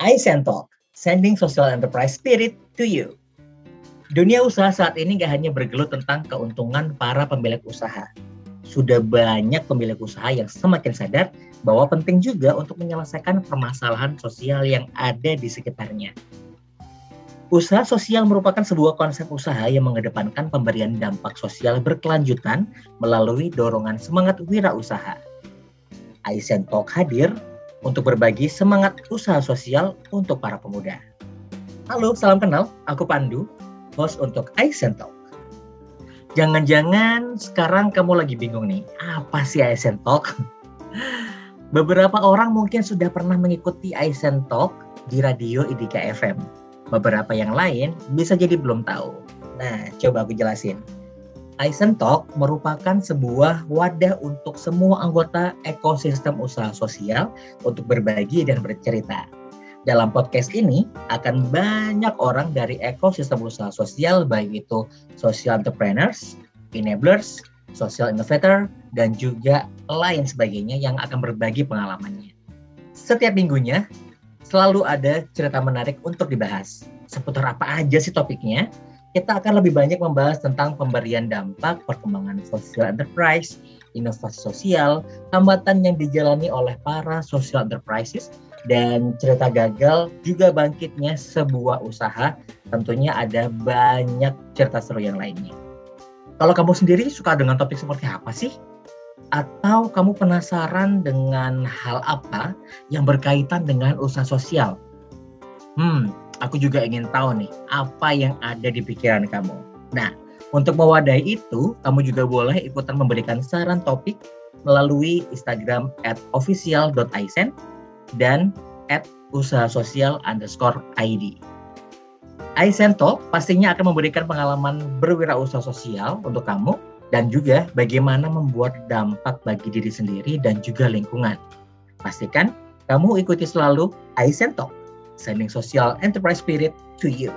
iSend Talk, sending social enterprise spirit to you. Dunia usaha saat ini gak hanya bergelut tentang keuntungan para pemilik usaha. Sudah banyak pemilik usaha yang semakin sadar bahwa penting juga untuk menyelesaikan permasalahan sosial yang ada di sekitarnya. Usaha sosial merupakan sebuah konsep usaha yang mengedepankan pemberian dampak sosial berkelanjutan melalui dorongan semangat wirausaha. Aizen Talk hadir untuk berbagi semangat usaha sosial untuk para pemuda. Halo, salam kenal. Aku Pandu, host untuk Aizen Talk. Jangan-jangan sekarang kamu lagi bingung nih, apa sih Aizen Talk? Beberapa orang mungkin sudah pernah mengikuti Aizen Talk di radio IDK FM. Beberapa yang lain bisa jadi belum tahu. Nah, coba aku jelasin. Aizen Talk merupakan sebuah wadah untuk semua anggota ekosistem usaha sosial untuk berbagi dan bercerita. Dalam podcast ini akan banyak orang dari ekosistem usaha sosial baik itu social entrepreneurs, enablers, social innovator, dan juga lain sebagainya yang akan berbagi pengalamannya. Setiap minggunya selalu ada cerita menarik untuk dibahas. Seputar apa aja sih topiknya? Kita akan lebih banyak membahas tentang pemberian dampak, perkembangan social enterprise, inovasi sosial, hambatan yang dijalani oleh para social enterprises, dan cerita gagal juga bangkitnya sebuah usaha. Tentunya ada banyak cerita seru yang lainnya. Kalau kamu sendiri suka dengan topik seperti apa sih? Atau kamu penasaran dengan hal apa yang berkaitan dengan usaha sosial? Hmm, aku juga ingin tahu nih apa yang ada di pikiran kamu. Nah, untuk mewadahi itu, kamu juga boleh ikutan memberikan saran topik melalui Instagram at official.isen dan at usaha sosial underscore ID. Talk pastinya akan memberikan pengalaman berwirausaha sosial untuk kamu dan juga bagaimana membuat dampak bagi diri sendiri dan juga lingkungan. Pastikan kamu ikuti selalu Talk sending social enterprise spirit to you.